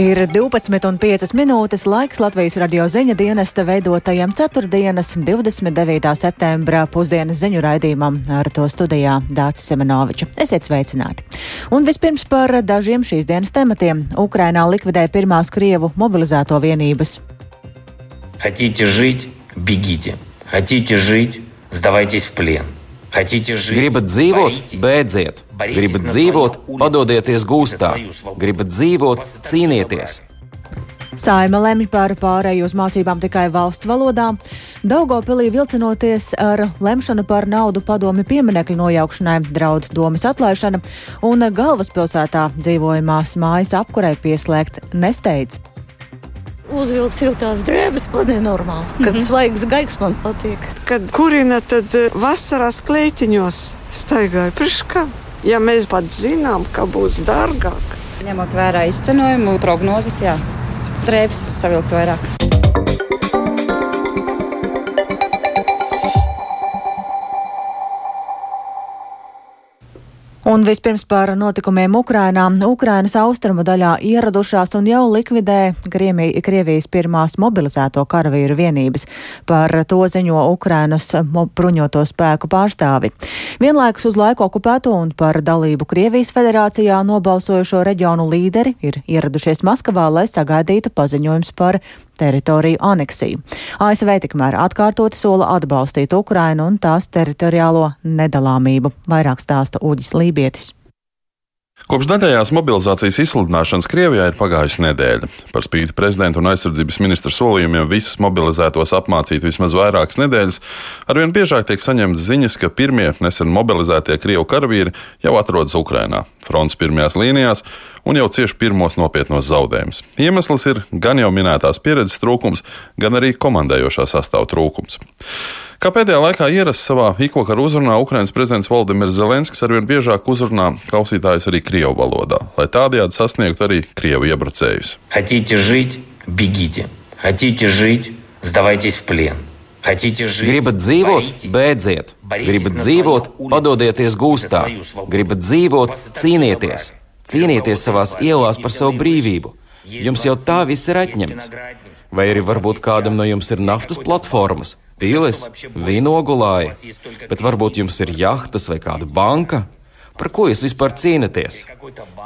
Ir 12,5 minūtes laiks Latvijas radio ziņa dienesta veidotajam ceturtdienas 29. septembra pusdienas ziņu raidījumam ar to studijā Dācis Semenoviča. Esiet sveicināti! Un vispirms par dažiem šīs dienas tematiem. Ukrainā likvidē pirmās Krievu mobilizēto vienības. Хотите жить – бегите. Хотите жить – сдавайтесь в плен. Gribat dzīvot, beidziet. Gribat dzīvot, padodieties gūstā. Gribat dzīvot, cīnieties. Saima lemj par pārēju uz mācībām tikai valsts valodā. Daugopilī vilcinoties ar lemšanu par naudu padomi pieminekļu nojaukšanai, draud domas atlaišana un galvaspilsētā dzīvojamās mājas apkurē pieslēgt nesteidz uzvilkt siltās drēbes, man ir normāli. Kad mm -hmm. svaigs gaigs man patīk. Kad kurina, tad eh, vasarās klētiņos staigāja priekškā. Ja mēs pat zinām, ka būs dārgāk. Ņemot vērā izcenojumu, prognozes, jā, drēbes savilkt vairāk. Un vispirms par notikumiem Ukrainā. Ukrainas austrumu daļā ieradušās un jau likvidē Kriemī, Krievijas pirmās mobilizēto karavīru vienības. Par to ziņo Ukrainas bruņoto spēku pārstāvi. Vienlaikus uz laiku okupēto un par dalību Krievijas federācijā nobalsojušo reģionu līderi ir ieradušies Maskavā, lai sagaidītu paziņojums par teritoriju aneksiju. ASV tikmēr atkārtoti sola atbalstīt Ukrainu un tās teritoriālo nedalāmību. Vairāk stāsta Uģis Lībietis. Kopš daļējās mobilizācijas izsludināšanas Krievijā ir pagājusi nedēļa. Par spīti prezidenta un aizsardzības ministra solījumiem visus mobilizētos apmācīt vismaz vairākas nedēļas, arvien biežāk tiek saņemtas ziņas, ka pirmie nesen mobilizētie Krievu karavīri jau atrodas Ukrainā, fronts pirmajās līnijās un jau cieši pirmos nopietnos zaudējumus. Iemesls ir gan jau minētās pieredzes trūkums, gan arī komandējošā sastāvā trūkums. Kā pēdējā laikā ierasts savā ikvakaru uzrunā, Ukrainas prezidents Valdemirs Zelenskis arvien biežāk uzrunā klausītājus arī Krievu valodā, lai tādējādi sasniegtu arī Krievu iebrucējus. Gribat dzīvot, beidziet. Gribat dzīvot, padodieties gūstā. Gribat dzīvot, cīnieties. Cīnieties savās ielās par savu brīvību. Jums jau tā viss ir atņemts. Vai arī varbūt kādam no jums ir naftas platformas, pilis, vinogulāji, bet varbūt jums ir jahtas vai kāda banka? Par ko jūs vispār cīnāties?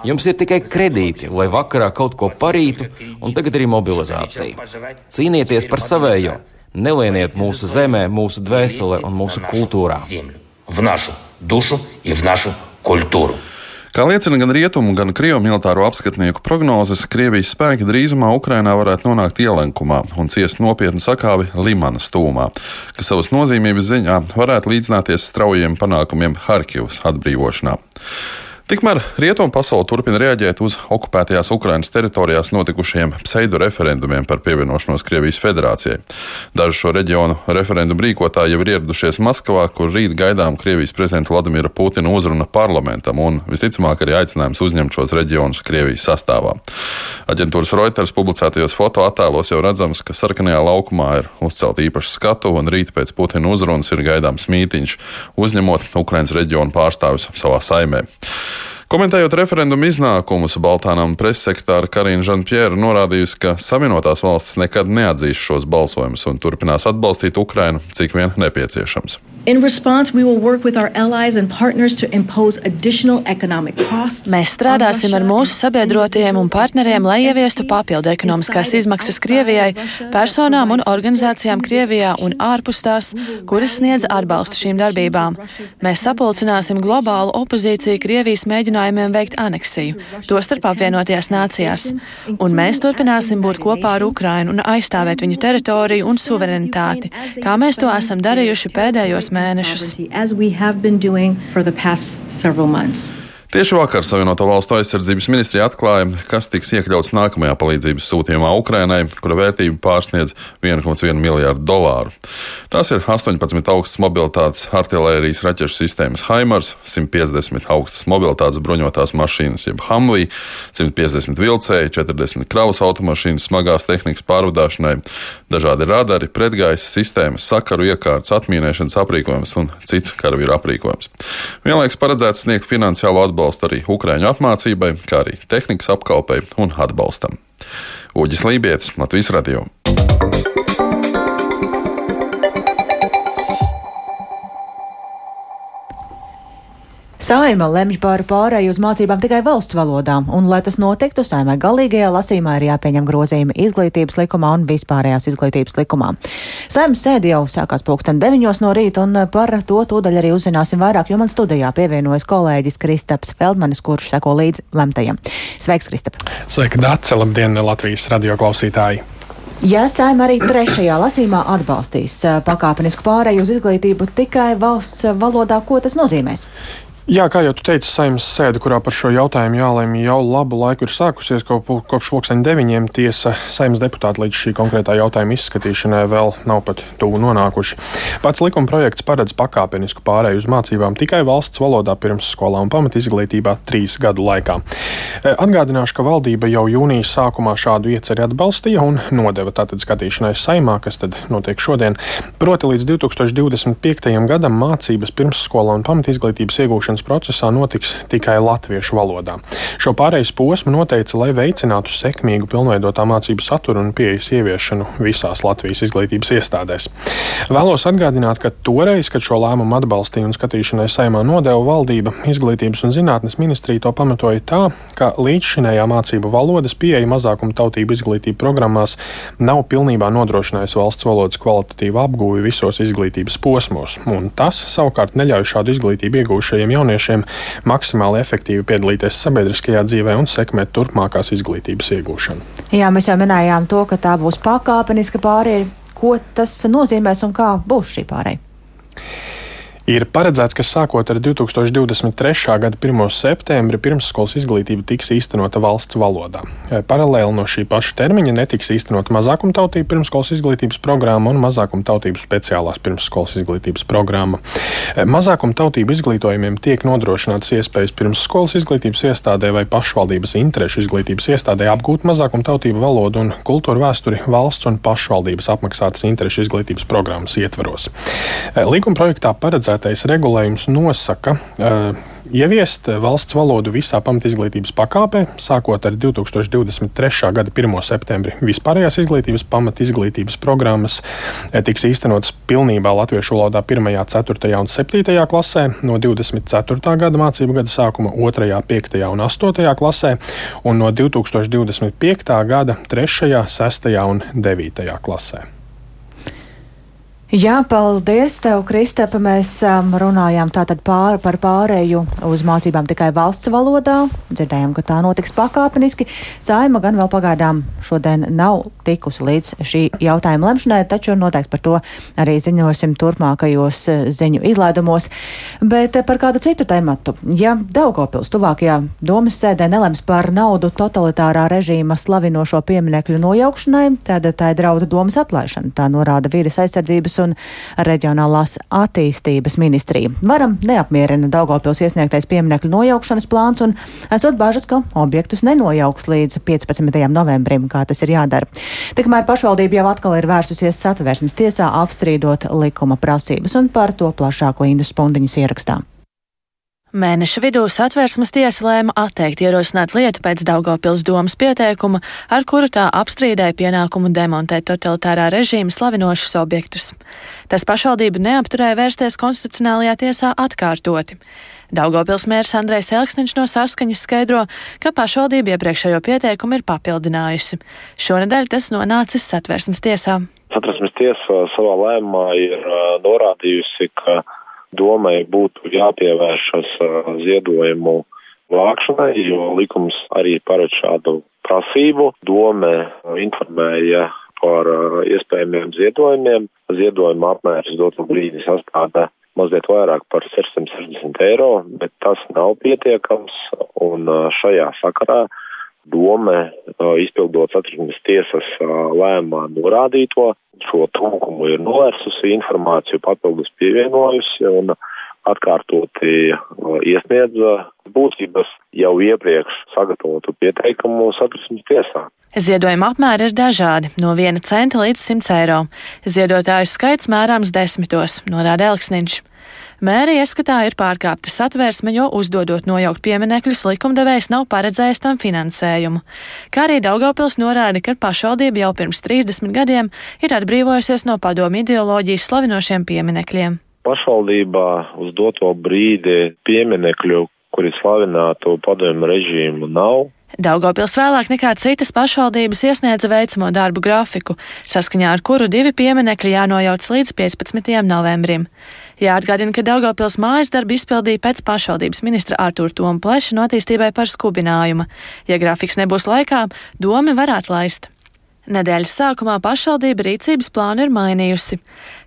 Jums ir tikai kredīti, lai vakarā kaut ko parītu, un tagad arī mobilizācija. Cīnieties par savējo, nelieniet mūsu zemē, mūsu dvēselē un mūsu kultūrā. В нашу душу и в нашу культуру. Kā liecina gan rietumu, gan krievu militāro apskatnieku prognozes, Krievijas spēki drīzumā Ukrainā varētu nonākt ielenkumā un ciest nopietnu sakāvi Limanas tūmā, kas savas nozīmības ziņā varētu līdzināties straujiem panākumiem Harkivas atbrīvošanā. Tikmēr rietumu pasaule turpina reaģēt uz okupētajās Ukrainas teritorijās notikušajiem pseido referendumiem par pievienošanos Krievijas federācijai. Dažu šo reģionu referendumu rīkotāji jau ir ieradušies Maskavā, kur rīt gaidām Krievijas prezidenta Vladimira Putina uzruna parlamentam un visticamāk arī aicinājums uzņemt šos reģionus Krievijas sastāvā. Aģentūras Reuters publicētajos fotoattēlos jau redzams, ka sarkanajā laukumā ir uzcelta īpaša skatu un rīt pēc Putina uzrunas ir gaidāms mītiņš, uzņemot Ukrainas reģionu pārstāvjus savā saimē. Komentējot referendumu iznākumus, Baltānam pressekretāra Karina Žanpjēra norādījusi, ka Savienotās valstis nekad neatzīs šos balsojumus un turpinās atbalstīt Ukrainu, cik vien nepieciešams. Response, Mēs strādāsim ar mūsu sabiedrotajiem un partneriem, lai ieviestu papildu ekonomiskās izmaksas Krievijai, personām un organizācijām Krievijā un ārpus tās, kuras sniedz atbalstu šīm darbībām. Mēs sapulcināsim globālu opozīciju Krievijas mēģinājumiem veikt aneksiju, tostarp apvienotajās nācijās. Un mēs turpināsim būt kopā ar Ukrainu un aizstāvēt viņu teritoriju un suverenitāti, kā mēs to esam darījuši pēdējos As we have been doing for the past several months. Tieši vakar Savienoto Valstu aizsardzības ministrija atklāja, kas tiks iekļauts nākamajā palīdzības sūtījumā Ukrainai, kura vērtība pārsniedz 1,1 miljārdu dolāru. Tās ir 18 augstas mobilitātes artilērijas raķešu sistēmas Haimars, 150 augstas mobilitātes bruņotās mašīnas, jeb Hamvī, 150 vilcēji, 40 kravas automašīnas smagās tehnikas pārvadāšanai, dažādi radari, pretgaisa sistēmas, sakaru iekārtas, atmīnēšanas aprīkojums un cits karavīru aprīkojums. Vienlaikus paredzēts sniegt finansiālo atbalstu atbalstu arī Ukrāņu apmācībai, kā arī tehnikas apkalpei un atbalstam. Uģis Lībijams, Latvijas Radio. Saima lemj par pārēju uz mācībām tikai valsts valodām, un, lai tas notiktu, saimai galīgajā lasīmā ir jāpieņem grozījumi izglītības likumā un vispārējās izglītības likumā. Saimas sēdi jau sākās pulksten deviņos no rīta, un par to tūdaļ arī uzzināsim vairāk, jo man studijā pievienojas kolēģis Kristaps Feldmanis, kurš seko līdzi lemtajam. Sveiks, Kristap! Sveika, Dāce! Labdien, Latvijas radio klausītāji! Ja saima arī trešajā lasīmā atbalstīs pakāpenisku pārēju uz izglītību tikai valsts valodā, ko tas nozīmēs? Jā, kā jau tu teici, saimnes sēde, kurā par šo jautājumu jālēma jau labu laiku ir sākusies, kopš pulksten deviņiem tiesa saimnes deputāti līdz šī konkrētā jautājuma izskatīšanai vēl nav pat tuvu nonākuši. Pats likuma projekts paredz pakāpenisku pārēju uz mācībām tikai valsts valodā pirmsskolā un pamat izglītībā trīs gadu laikā. E, atgādināšu, ka valdība jau jūnijas sākumā šādu ieceri atbalstīja un nodeva tātad skatīšanai saimā, kas tad notiek šodien. Proti līdz 2025. gadam mācības pirmsskolā un pamat izglītības iegūšana ieviešanas procesā notiks tikai latviešu valodā. Šo pārejas posmu noteica, lai veicinātu sekmīgu pilnveidotā mācību satura un pieejas ieviešanu visās Latvijas izglītības iestādēs. Vēlos atgādināt, ka toreiz, kad šo lēmumu atbalstīja un skatīšanai saimā nodeva valdība, izglītības un zinātnes ministrija to pamatoja tā, ka līdzšinējā mācību valodas pieeja mazākuma tautību izglītību programmās nav pilnībā nodrošinājusi valsts valodas kvalitatīvu apgūvi visos izglītības posmos, un tas savukārt neļauj šādu izglītību iegūšajiem jauniešiem jauniešiem maksimāli efektīvi piedalīties sabiedriskajā dzīvē un sekmēt turpmākās izglītības iegūšanu. Jā, mēs jau minējām to, ka tā būs pakāpeniska pārēja. Ko tas nozīmēs un kā būs šī pārēja? Ir paredzēts, ka sākot ar 2023. gada 1. septembri pirmsskolas izglītība tiks īstenota valsts valodā. Paralēli no šī paša termiņa netiks īstenota mazākumtautību pirmsskolas izglītības programma un mazākumtautību speciālās pirmsskolas izglītības programma. Mazākumtautību izglītojumiem tiek nodrošināts iespējas pirmsskolas izglītības iestādē vai pašvaldības interešu izglītības iestādē apgūt mazākumtautību valodu un kultūru vēsturi valsts un pašvaldības apmaksātas interešu izglītības programmas ietvaros. Līguma projektā paredzēts paredzētais regulējums nosaka uh, ieviest valsts valodu visā pamatizglītības pakāpē, sākot ar 2023. gada 1. septembri. Vispārējās izglītības pamatizglītības programmas eh, tiks īstenotas pilnībā latviešu valodā 1., 4. un 7. klasē, no 24. gada mācību gada sākuma 2., 5. un 8. klasē, un no 2025. gada 3., 6. un 9. klasē. Jā, paldies tev, Kristapa. Mēs um, runājām tātad pār, par pārēju uz mācībām tikai valsts valodā. Dzirdējām, ka tā notiks pakāpeniski. Saima gan vēl pagaidām šodien nav tikusi līdz šī jautājuma lemšanai, taču noteikti par to arī ziņosim turpmākajos uh, ziņu izlaidumos. Bet uh, par kādu citu tematu. Ja Daugopils tuvākajā domas sēdē nelems par naudu totalitārā režīma slavinošo pieminekļu nojaukšanai, tad tā ir drauda domas atlaišana. Tā norāda vīdes aizsardzības vides un reģionālās attīstības ministrija. Varam neapmierina Daugavpils iesniegtais pieminekļu nojaukšanas plāns un esot bažas, ka objektus nenojauks līdz 15. novembrim, kā tas ir jādara. Tikmēr pašvaldība jau atkal ir vērsusies satversmes tiesā apstrīdot likuma prasības un par to plašāk Lindas Spundiņas ierakstā. Mēneša vidū satversmes tiesa lēma atteikt ierosināt lietu pēc Daugopils domas pieteikuma, ar kuru tā apstrīdēja pienākumu demontēt totalitārā režīma slavinošus objektus. Tas pašvaldību neapturēja vērsties konstitucionālajā tiesā atkārtoti. Daugopils mērs Andrejs Elksniņš no saskaņas skaidro, ka pašvaldība iepriekšējo pieteikumu ir papildinājusi. Šonadēļ tas nonācis satversmes tiesā. Satversmes tiesa savā lēmumā ir norādījusi, ka domai būtu jāpievēršas ziedojumu vākšanai, jo likums arī paredz šādu prasību. Dome informēja par iespējamiem ziedojumiem. Ziedojuma apmērs dotu brīdi sastāda mazliet vairāk par 660 eiro, bet tas nav pietiekams, un šajā sakarā dome, izpildot satversmes tiesas lēmumā norādīto, šo trūkumu ir novērsusi, informāciju papildus pievienojusi un atkārtoti iesniedza būtības jau iepriekš sagatavotu pieteikumu satversmes tiesā. Ziedojuma apmēri ir dažādi - no 1 centa līdz 100 eiro. Ziedotāju skaits mērāms desmitos, norāda Elksniņš. Mēri ieskatā ir pārkāpta satvērsme, jo uzdodot nojaukt pieminekļus, likumdevējs nav paredzējis tam finansējumu. Kā arī Daugavpils norāda, ka pašvaldība jau pirms 30 gadiem ir atbrīvojusies no padomu ideoloģijas slavinošiem pieminekļiem. Pašvaldībā uz doto brīdi pieminekļu, kuri slavinātu padomu režīmu, nav. Daugopils vēlāk nekā citas pašvaldības iesniedza veicamo darbu grafiku, saskaņā ar kuru divi pieminekļi jānojauc līdz 15. novembrim. Jāatgādina, ka Daugopils mājas darbu izpildīja pēc pašvaldības ministra Artūra Toma pleša no attīstībai par skubinājumu. Ja grafiks nebūs laikā, domi var atlaist. Nedēļas sākumā pašvaldība rīcības plānu ir mainījusi.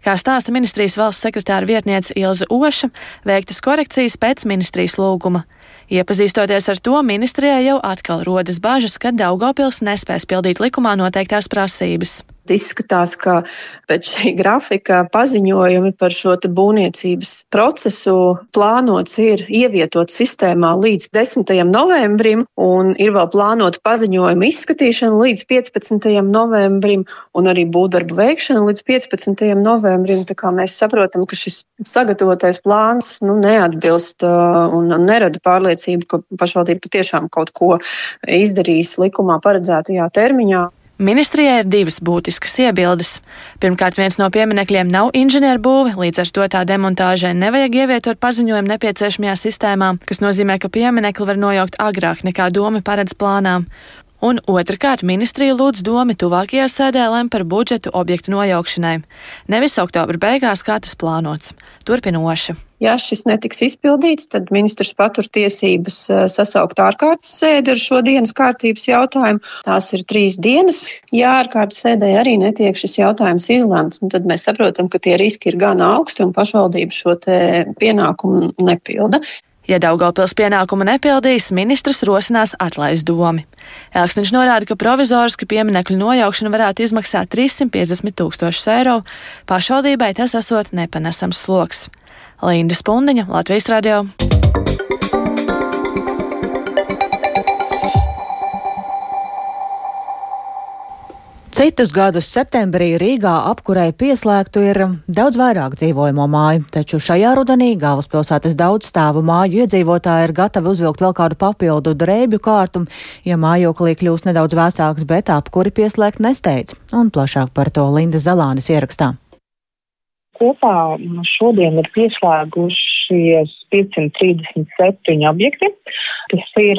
Kā stāsta ministrijas valsts sekretāra vietniece Ilza Oša, veiktas korekcijas pēc ministrijas lūguma. Iepazīstoties ar to, ministrijai jau atkal rodas bažas, ka Daugopils nespēs pildīt likumā noteiktās prasības. Izskatās, ka pēc šī grafika paziņojumi par šo būvniecības procesu plānots ir ievietot sistēmā līdz 10. novembrim, un ir vēl plānota paziņojuma izskatīšana līdz 15. novembrim, un arī būvdarbu veikšana līdz 15. novembrim. Tā kā mēs saprotam, ka šis sagatavotais plāns nu, neatbilst un nerada pārliecību, ka pašvaldība patiešām kaut ko izdarīs likumā paredzētajā termiņā. Ministrijai ir divas būtiskas iebildes. Pirmkārt, viens no pieminekļiem nav inženierbūve, līdz ar to tā demontāžai nevajag ievietot paziņojumu nepieciešamajā sistēmā, kas nozīmē, ka pieminekli var nojaukt agrāk nekā doma paredz plānā. Un otrkārt, ministrija lūdz domi tuvākajā sēdē lem par budžetu objektu nojaukšanai, nevis oktobra beigās, kā tas plānots. Turpinoši. Ja šis netiks izpildīts, tad ministrs patur tiesības eh, sasaukt ārkārtas sēdi ar šo dienas kārtības jautājumu. Tās ir trīs dienas. Ja ārkārtas sēdē arī netiek šis jautājums izlemts, nu tad mēs saprotam, ka tie riski ir gan augsti un pašvaldība šo pienākumu nepilda. Ja Daugopils pienākumu nepildīs, ministrs rosinās atlaist domi. Elksniņš norāda, ka provizoriski pieminekļu nojaukšana varētu izmaksāt 350 tūkstošus eiro, pašvaldībai tas esot nepanesams sloks. Linda Spundiņa, Latvijas radio. Citus gadus septembrī Rīgā apkurei pieslēgtu ir daudz vairāk dzīvojamo māju, taču šajā rudenī galvaspilsētas daudzstāvu māju iedzīvotāji ir gatavi uzvilkt vēl kādu papildu drēbju kārtu, ja mājoklī kļūst nedaudz vēsāks, bet apkuri pieslēgt nesteidz. Un plašāk par to Linda Zalānis ierakstā. Kopā šodien ir pieslēgušies 537 objekti. Tas ir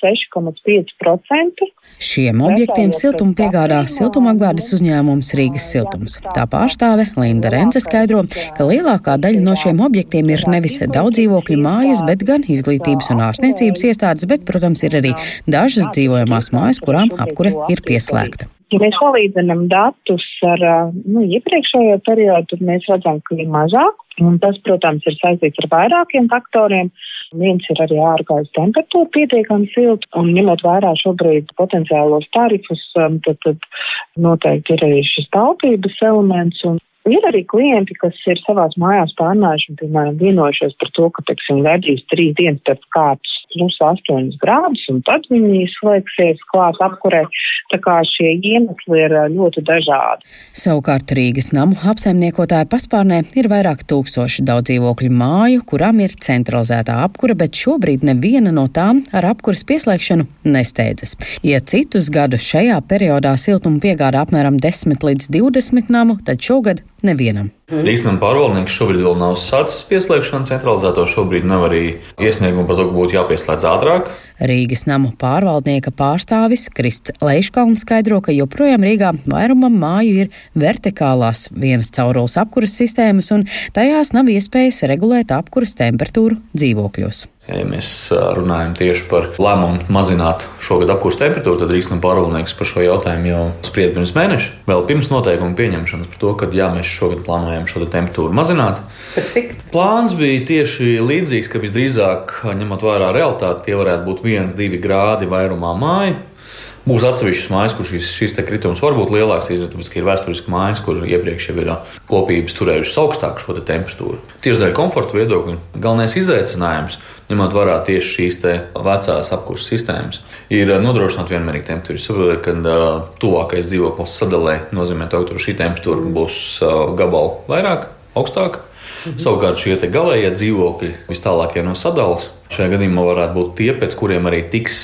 6,5%. Šiem objektiem siltumu piegādā siltumapgādes uzņēmums Rīgas siltums. Tā pārstāve Linda Rence skaidro, ka lielākā daļa no šiem objektiem ir nevis daudz dzīvokļu mājas, bet gan izglītības un ārstniecības iestādes, bet, protams, ir arī dažas dzīvojamās mājas, kurām apkure ir pieslēgta. Ja mēs salīdzinām datus ar nu, iepriekšējo periodu, tad mēs redzam, ka ir mazāk. Tas, protams, ir saistīts ar vairākiem faktoriem. Viens ir arī ārkārtas temperatūra pietiekami silta, un ņemot vērā šobrīd potenciālos tarifus, tad, tad noteikti ir arī šis taupības elements. Ir arī klienti, kas ir savās mājās pārnājuši un, piemēram, vienojušies par to, ka, teiksim, vedīs trīs dienas pēc kārtas plus 8 grādus, un tad viņi slēgsies klāt apkurē. Tā kā šie iemesli ir ļoti dažādi. Savukārt Rīgas namu apsaimniekotāja paspārnē ir vairāk tūkstoši daudz dzīvokļu māju, kurām ir centralizētā apkura, bet šobrīd neviena no tām ar apkuras pieslēgšanu nesteidzas. Ja citus gadus šajā periodā siltumu piegāda apmēram 10 līdz 20 namu, tad šogad nevienam. Rīsnam pārvaldnieks šobrīd vēl nav sācis pieslēgšanu centralizēto, šobrīd nav arī iesniegumu par to, ka būtu jāpieslēdz ātrāk. Rīgas namu pārvaldnieka pārstāvis Krists Leiškalns skaidro, ka joprojām Rīgā vairumam māju ir vertikālās vienas caurules apkuras sistēmas, un tajās nav iespējas regulēt apkuras temperatūru dzīvokļos. Ja mēs runājam tieši par lēmumu mazināt šogad apkurss temperatūru, tad Rīgas pārvaldnieks par šo jautājumu jau sprieda pirms mēneša. Vēl pirms noteikuma pieņemšanas par to, ka jā, mēs šogad plānojam šo temperatūru mazināt. Plāns bija tieši līdzīgs, ka visdrīzāk, ņemot vērā realitāti, tie varētu būt 1-2 grādi vairumā māju. Būs atsevišķas mājas, kur šis, šis kritums var būt lielāks, tāpēc, ka ir vēsturiski mājas, kur iepriekš jau ir kopības turējušas augstāku šo te temperatūru. Tieši dēļ komforta viedokļa galvenais izaicinājums, ņemot vērā tieši šīs vecās apkurses sistēmas, ir nodrošināt vienmērīgu temperatūru. Saprotiet, ka uh, tuvākais dzīvoklis sadalē nozīmē to, ka šī temperatūra būs uh, gabalu vairāk, augstāka. Mhm. Savukārt šie galējie dzīvokļi vis tālākie no sadalas Šajā gadījumā varētu būt tie, pēc kuriem arī tiks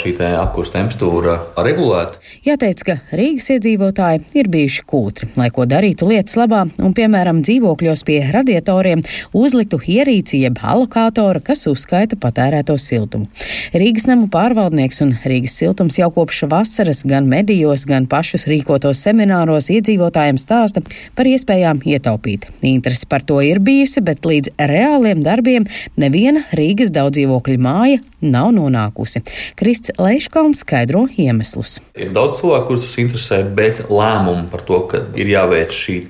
šī apkurss temperatūra regulēta. Jāteic, ka Rīgas iedzīvotāji ir bijuši kūtri, lai ko darītu lietas labā, un, piemēram, dzīvokļos pie radiatoriem uzliktu ierīci jeb alokātoru, kas uzskaita patērēto siltumu. Rīgas namu pārvaldnieks un Rīgas siltums jau kopš vasaras gan medijos, gan pašus rīkotos semināros iedzīvotājiem stāsta par iespējām ietaupīt. Interesi par to ir bijusi, bet līdz reāliem darbiem neviena Rīgas daudz daudzdzīvokļu māja nav nonākusi. Krists Leiškalns skaidro iemeslus. Ir daudz cilvēku, kurus tas interesē, bet lēmumu par to, ka ir jāveic šī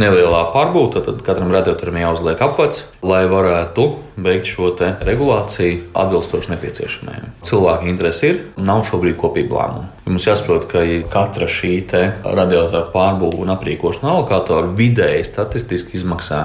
nelielā pārbūve, tad katram radiatoram jāuzliek apvats, lai varētu veikt šo regulāciju atbilstoši nepieciešamajam. Cilvēku interesi ir, nav šobrīd kopīga lēmuma. Mums jāsaprot, ka katra šī radiatora pārbūve un aprīkošana alokātoru vidēji statistiski izmaksā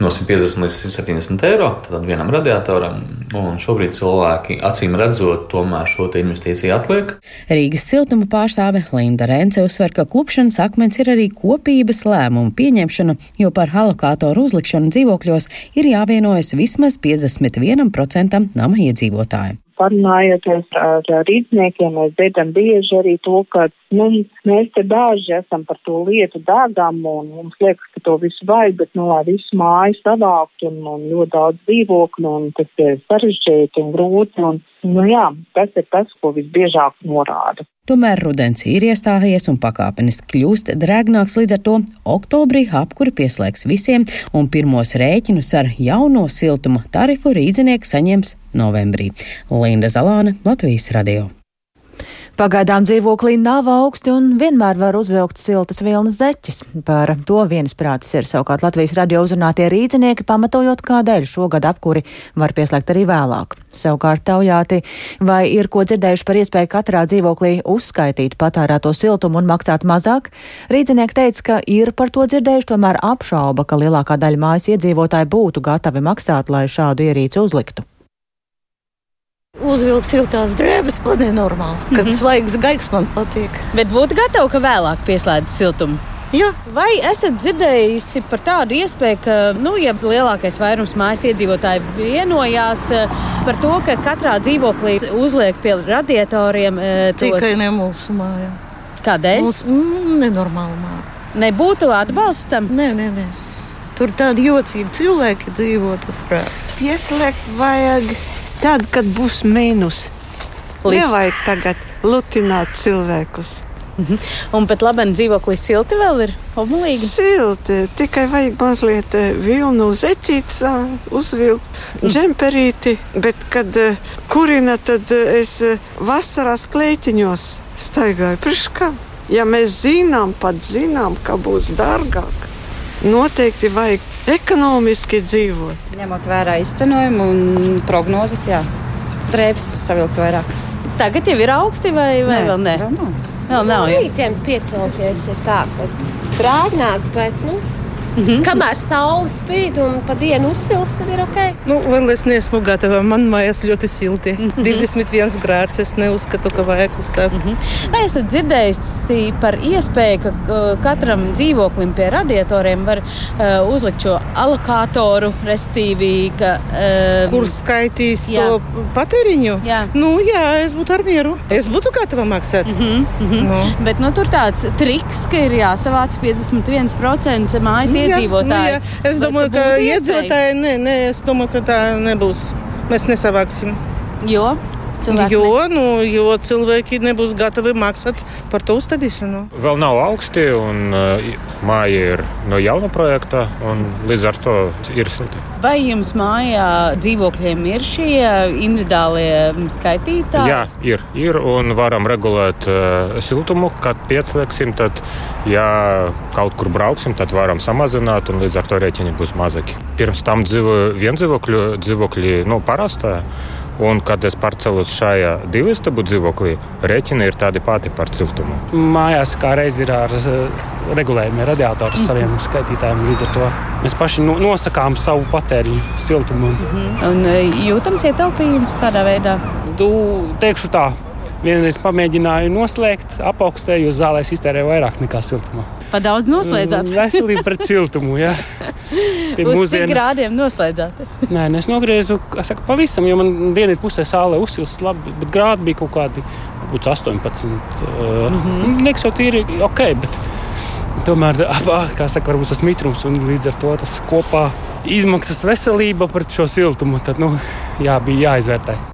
no 150 līdz 170 eiro vienam radiatoram. Un šobrīd cilvēki acīm redzot, tomēr šo investīciju atliek. Rīgas siltuma pārstāve Linda Rence uzsver, ka klupšanas akmens ir arī kopības lēmumu pieņemšana, jo par alokātoru uzlikšanu dzīvokļos ir jāvienojas vismaz 51% nama iedzīvotāju parunājoties ar rīzniekiem, mēs dzirdam bieži arī to, ka nu, mēs te daži esam par to lietu dāgam un mums liekas, ka to visu vajag, bet, nu, lai visu māju savākt un, un ļoti daudz dzīvokļu un tas ir sarežģīti un grūti un, nu jā, tas ir tas, ko visbiežāk norāda. Tomēr rudens ir iestājies un pakāpeniski kļūst drēgnāks, līdz ar to oktobrī apkuri pieslēgs visiem, un pirmos rēķinus ar jauno siltuma tarifu rīdzinieki saņems novembrī. Linda Zalāne, Latvijas radio. Pagaidām dzīvoklī nav augsti un vienmēr var uzvilkt siltas vilnas zeķes. Par to viensprātis ir savukārt Latvijas radio uzrunātie rīznieki, pamatojot, kādēļ šogad apkuri var pieslēgt arī vēlāk. Savukārt taujāti, vai ir ko dzirdējuši par iespēju katrā dzīvoklī uzskaitīt patērēto siltumu un maksāt mazāk, rīznieki teica, ka ir par to dzirdējuši, tomēr apšauba, ka lielākā daļa mājas iedzīvotāji būtu gatavi maksāt, lai šādu ierīci uzliktu. Uzvilkt siltās drēbes, man ir normāli. Kad mm -hmm. svaigs gaigs man patīk. Bet būtu gatava, ka vēlāk pieslēdz siltumu. Jā. Vai esat dzirdējusi par tādu iespēju, ka, nu, ja lielākais vairums mājas iedzīvotāji vienojās eh, par to, ka katrā dzīvoklī uzliek pie radiatoriem eh, tos... tikai ne mūsu mājā? Kādēļ? Mums mm, nenormāli māja. Nebūtu atbalstam? Nē, nē, nē. Tur tādi jocīgi cilvēki dzīvo, tas prāt. Pieslēgt vajag tad, kad būs mīnus. Līdz... Nevajag tagad lutināt cilvēkus. Mm -hmm. Un pat labi, dzīvoklī silti vēl ir omulīgi. Silti, tikai vajag mazliet eh, vilnu zeķītes uzvilkt, mm. džemperīti, bet kad uh, kurina, tad uh, es vasarās klētiņos staigāju. Priekškā, ja mēs zinām, pat zinām, ka būs dārgāk, noteikti vajag ekonomiski dzīvot. Ņemot vērā izcenojumu un prognozes, jā, drēbes savilkt vairāk. Tagad jau ir augsti vai, vai nē, vēl ne? Vēl nav. Vēl nav. Rītiem piecelties ir tā, ka drēgnāk, bet, nu, Mm -hmm. Kamēr saule spīd un pa dienu uzsilst, tad ir ok. Nu, vēl es neesmu gatava. Man mājās ļoti silti. Mm -hmm. 21 grāds. Es neuzskatu, ka vajag uzsākt. Mm -hmm. Vai esat dzirdējusi par iespēju, ka katram dzīvoklim pie radiatoriem var uh, uzlikt šo alokātoru, respektīvi, ka. Uh, Kur skaitīs jā. to patēriņu? Jā. Nu, jā, es būtu ar mieru. Es būtu gatava maksāt. Mm -hmm. Mm -hmm. Nu. Bet nu, tur tāds triks, ka ir jāsavāc 51% mājas iedzīvotāji. Nu, jā. Es domāju, ka iedzīvotāji, nē, nē, es domāju, ka tā nebūs. Mēs nesavāksim. Jo? Cilvēki jo, nu, jo cilvēki nebūs gatavi maksāt par to uzstādīšanu. Vēl nav augsti, un uh, māja ir no jauna projekta, un līdz ar to ir silti. Vai jums mājā dzīvokļiem ir šie individuālie skaitītāji? Jā, ir, ir un varam regulēt uh, siltumu, kad pieslēgsim. Tad, ja kaut kur brauksim, tad varam samazināt, un līdz ar to rēķini būs mazāki. Pirms tam dzīvoju viendzīvokļu dzīvokļi, nu, parastā. Un, kad es pārcēlos šajā divu istabu dzīvoklī, rēķini ir tādi pati par siltumu. Mājās kā reiz ir ar uh, regulējumi radiatori mm. saviem skaitītājiem. Līdz ar to mēs paši nosakām savu patēriņu siltumu. Mm -hmm. Un uh, jūtams ietaupījums tādā veidā? Tu teikšu tā. Vienreiz pamēģināju noslēgt, apaugstēju, uz zālē iztērēju vairāk nekā siltumā. Pa daudz noslēdzāt? Veselība pret siltumu, jā. Tie Uz mūsdienu- cik grādiem noslēdzāt? Nē, nu es nogriezu, es saku, pavisam, jo man dienvidu pusē sālē uzsils labi, bet grādi bija kaut kādi, varbūt 18. Uh, mm -hmm. Liekas, jau tīri ok, bet tomēr, kā saka, varbūt tas mitrums un līdz ar to tas kopā izmaksas veselība pret šo siltumu, tad, nu, jā, bija jāizvērtē.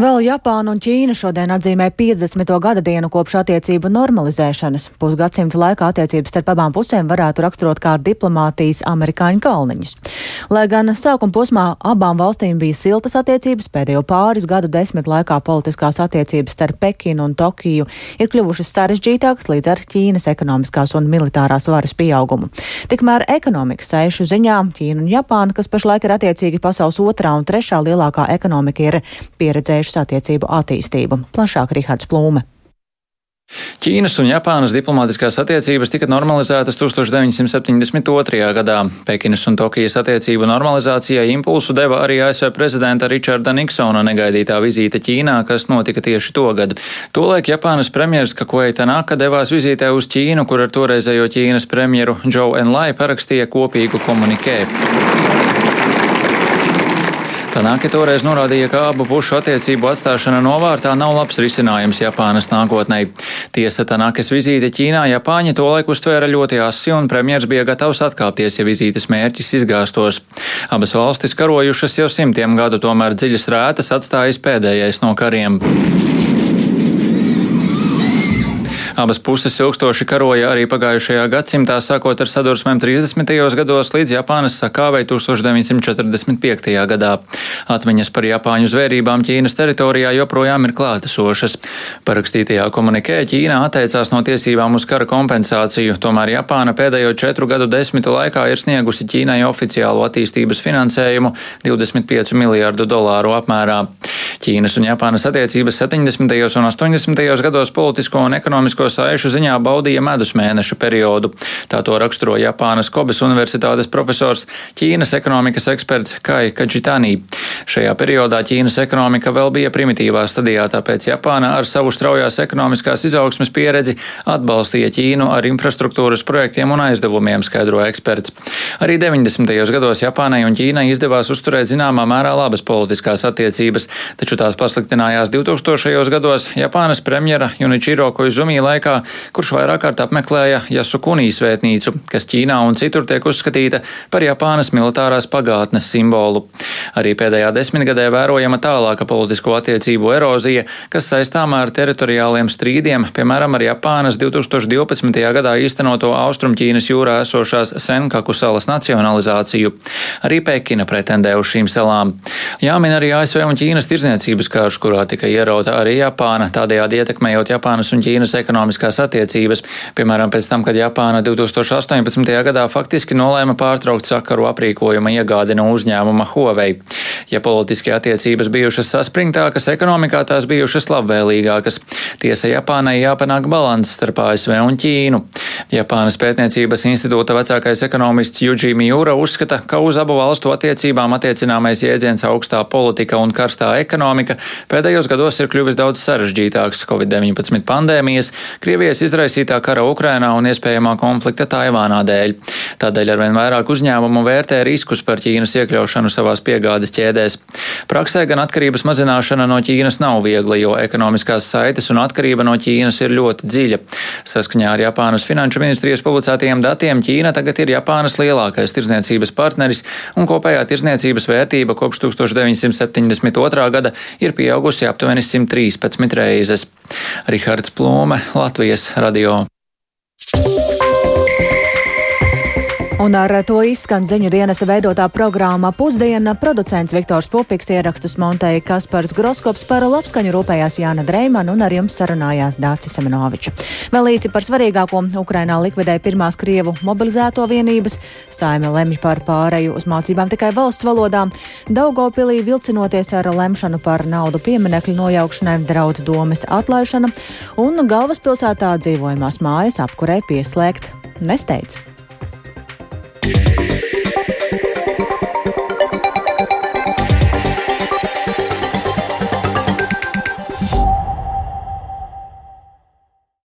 Un vēl Japāna un Ķīna šodien atzīmē 50. gada dienu kopš attiecību normalizēšanas. Pusgadsimta laikā attiecības starp abām pusēm varētu raksturot kā diplomātijas amerikāņu kalniņus. Lai gan sākuma posmā abām valstīm bija siltas attiecības, pēdējo pāris gadu desmit laikā politiskās attiecības starp Pekinu un Tokiju ir kļuvušas sarežģītākas līdz ar Ķīnas ekonomiskās un militārās varas pieaugumu. Tikmēr ekonomikas sēšu ziņā Ķīna un Japāna, kas pašlaik ir attiecīgi pasaules otrā un trešā lielākā ekonomika, ir pieredzējušas attiecību attīstību. Plašāk Rihards Plūme. Ķīnas un Japānas diplomātiskās attiecības tika normalizētas 1972. gadā. Pekinas un Tokijas attiecību normalizācijai impulsu deva arī ASV prezidenta Richarda Niksona negaidītā vizīte Ķīnā, kas notika tieši togad. Tolaik Japānas premjeras Kakuei Tanaka devās vizītē uz Ķīnu, kur ar toreizējo Ķīnas premjeru Joe Enlai parakstīja kopīgu komunikē. Tanāke toreiz norādīja, ka abu pušu attiecību atstāšana novārtā nav labs risinājums Japānas nākotnē. Tiesa Tanākes vizīte Ķīnā Japāņi tolaik uztvēra ļoti asi un premjers bija gatavs atkāpties, ja vizītes mērķis izgāstos. Abas valstis karojušas jau simtiem gadu, tomēr dziļas rētas atstājis pēdējais no kariem. Abas puses ilgstoši karoja arī pagājušajā gadsimtā, sākot ar sadursmēm 30. gados līdz Japānas sakāvei 1945. gadā. Atmiņas par Japāņu zvērībām Ķīnas teritorijā joprojām ir klātesošas. Parakstītajā komunikē Ķīna atteicās no tiesībām uz kara kompensāciju, tomēr Japāna pēdējo četru gadu desmitu laikā ir sniegusi Ķīnai oficiālu attīstības finansējumu 25 miljārdu dolāru apmērā. Ķīnas un Japānas attiecības 70. un 80. gados politisko un ekonomisko saišu ziņā baudīja medus mēnešu periodu. Tā to raksturo Japānas Kobes Universitātes profesors Ķīnas ekonomikas eksperts Kai Kadžitānī. Šajā periodā Ķīnas ekonomika vēl bija primitīvā stadijā, tāpēc Japāna ar savu straujās ekonomiskās izaugsmes pieredzi atbalstīja Ķīnu ar infrastruktūras projektiem un aizdevumiem, skaidro eksperts. Arī 90. gados Japānai un Ķīnai izdevās uzturēt zināmā mērā labas politiskās attiecības, taču tās pasliktinājās 2000. gados Japānas premjera Junichiro Koizumi laikā, kurš vairāk kārt apmeklēja Jasukunijas svētnīcu, kas Ķīnā un citur tiek uzskatīta par Japānas militārās pagātnes simbolu. Arī pēdējā desmitgadē vērojama tālāka politisko attiecību erozija, kas saistām ar teritoriāliem strīdiem, piemēram, ar Japānas 2012. gadā īstenoto Austrumķīnas jūrā esošās Senkaku salas nacionalizāciju. Arī Pekina pretendē uz šīm salām. Jāmin arī ASV un Ķīnas tirzniecības karš, kurā tika ierauta arī Japāna, tādējādi ietekmējot Japānas un Ķīnas ekonomiskās attiecības. Piemēram, pēc tam, kad Japāna 2018. gadā faktiski nolēma pārtraukt sakaru aprīkojuma iegādi no uzņēmuma Huawei. Ja politiski attiecības bijušas saspringtākas, ekonomikā tās bijušas labvēlīgākas. Tiesa Japānai jāpanāk balans starp ASV un Ķīnu. Japānas pētniecības institūta vecākais ekonomists Juji Miura uzskata, ka uz abu valstu attiecībām attiecināmais jēdziens augstā politika un karstā ekonomika pēdējos gados ir kļuvis daudz sarežģītāks Covid-19 pandēmijas, Krievijas izraisītā kara Ukrainā un iespējamā konflikta Taivānā dēļ. Tādēļ arvien vairāk uzņēmumu vērtē riskus par Ķīnas iekļaušanu savās piegādes ķēdēs. Praksē gan atkarības mazināšana no Ķīnas nav viegla, jo ekonomiskās saites un atkarība no Ķīnas ir ļoti dziļa. Saskaņā ar Japānas finanšu ministrijas publicētajiem datiem Ķīna tagad ir Japānas lielākais tirzniecības partneris un kopējā tirzniecības vērtība kopš 1972. gada ir pieaugusi aptuveni 113 reizes. Rihards Plūme, Latvijas radio. Un ar to izskan ziņu dienesta veidotā programma Pusdiena. Producents Viktors Pupiks ierakstus montēja Kaspars Groskops par labskaņu rūpējās Jāna Dreimana un ar jums sarunājās Dācis Semenoviča. Vēl īsi par svarīgāko Ukrainā likvidēja pirmās Krievu mobilizēto vienības. Saime lemj par pāreju uz mācībām tikai valsts valodām. Daugopilī vilcinoties ar lemšanu par naudu pieminekļu nojaukšanai draud domas atlaišana un galvaspilsētā dzīvojamās mājas apkurē pieslēgt nesteidz.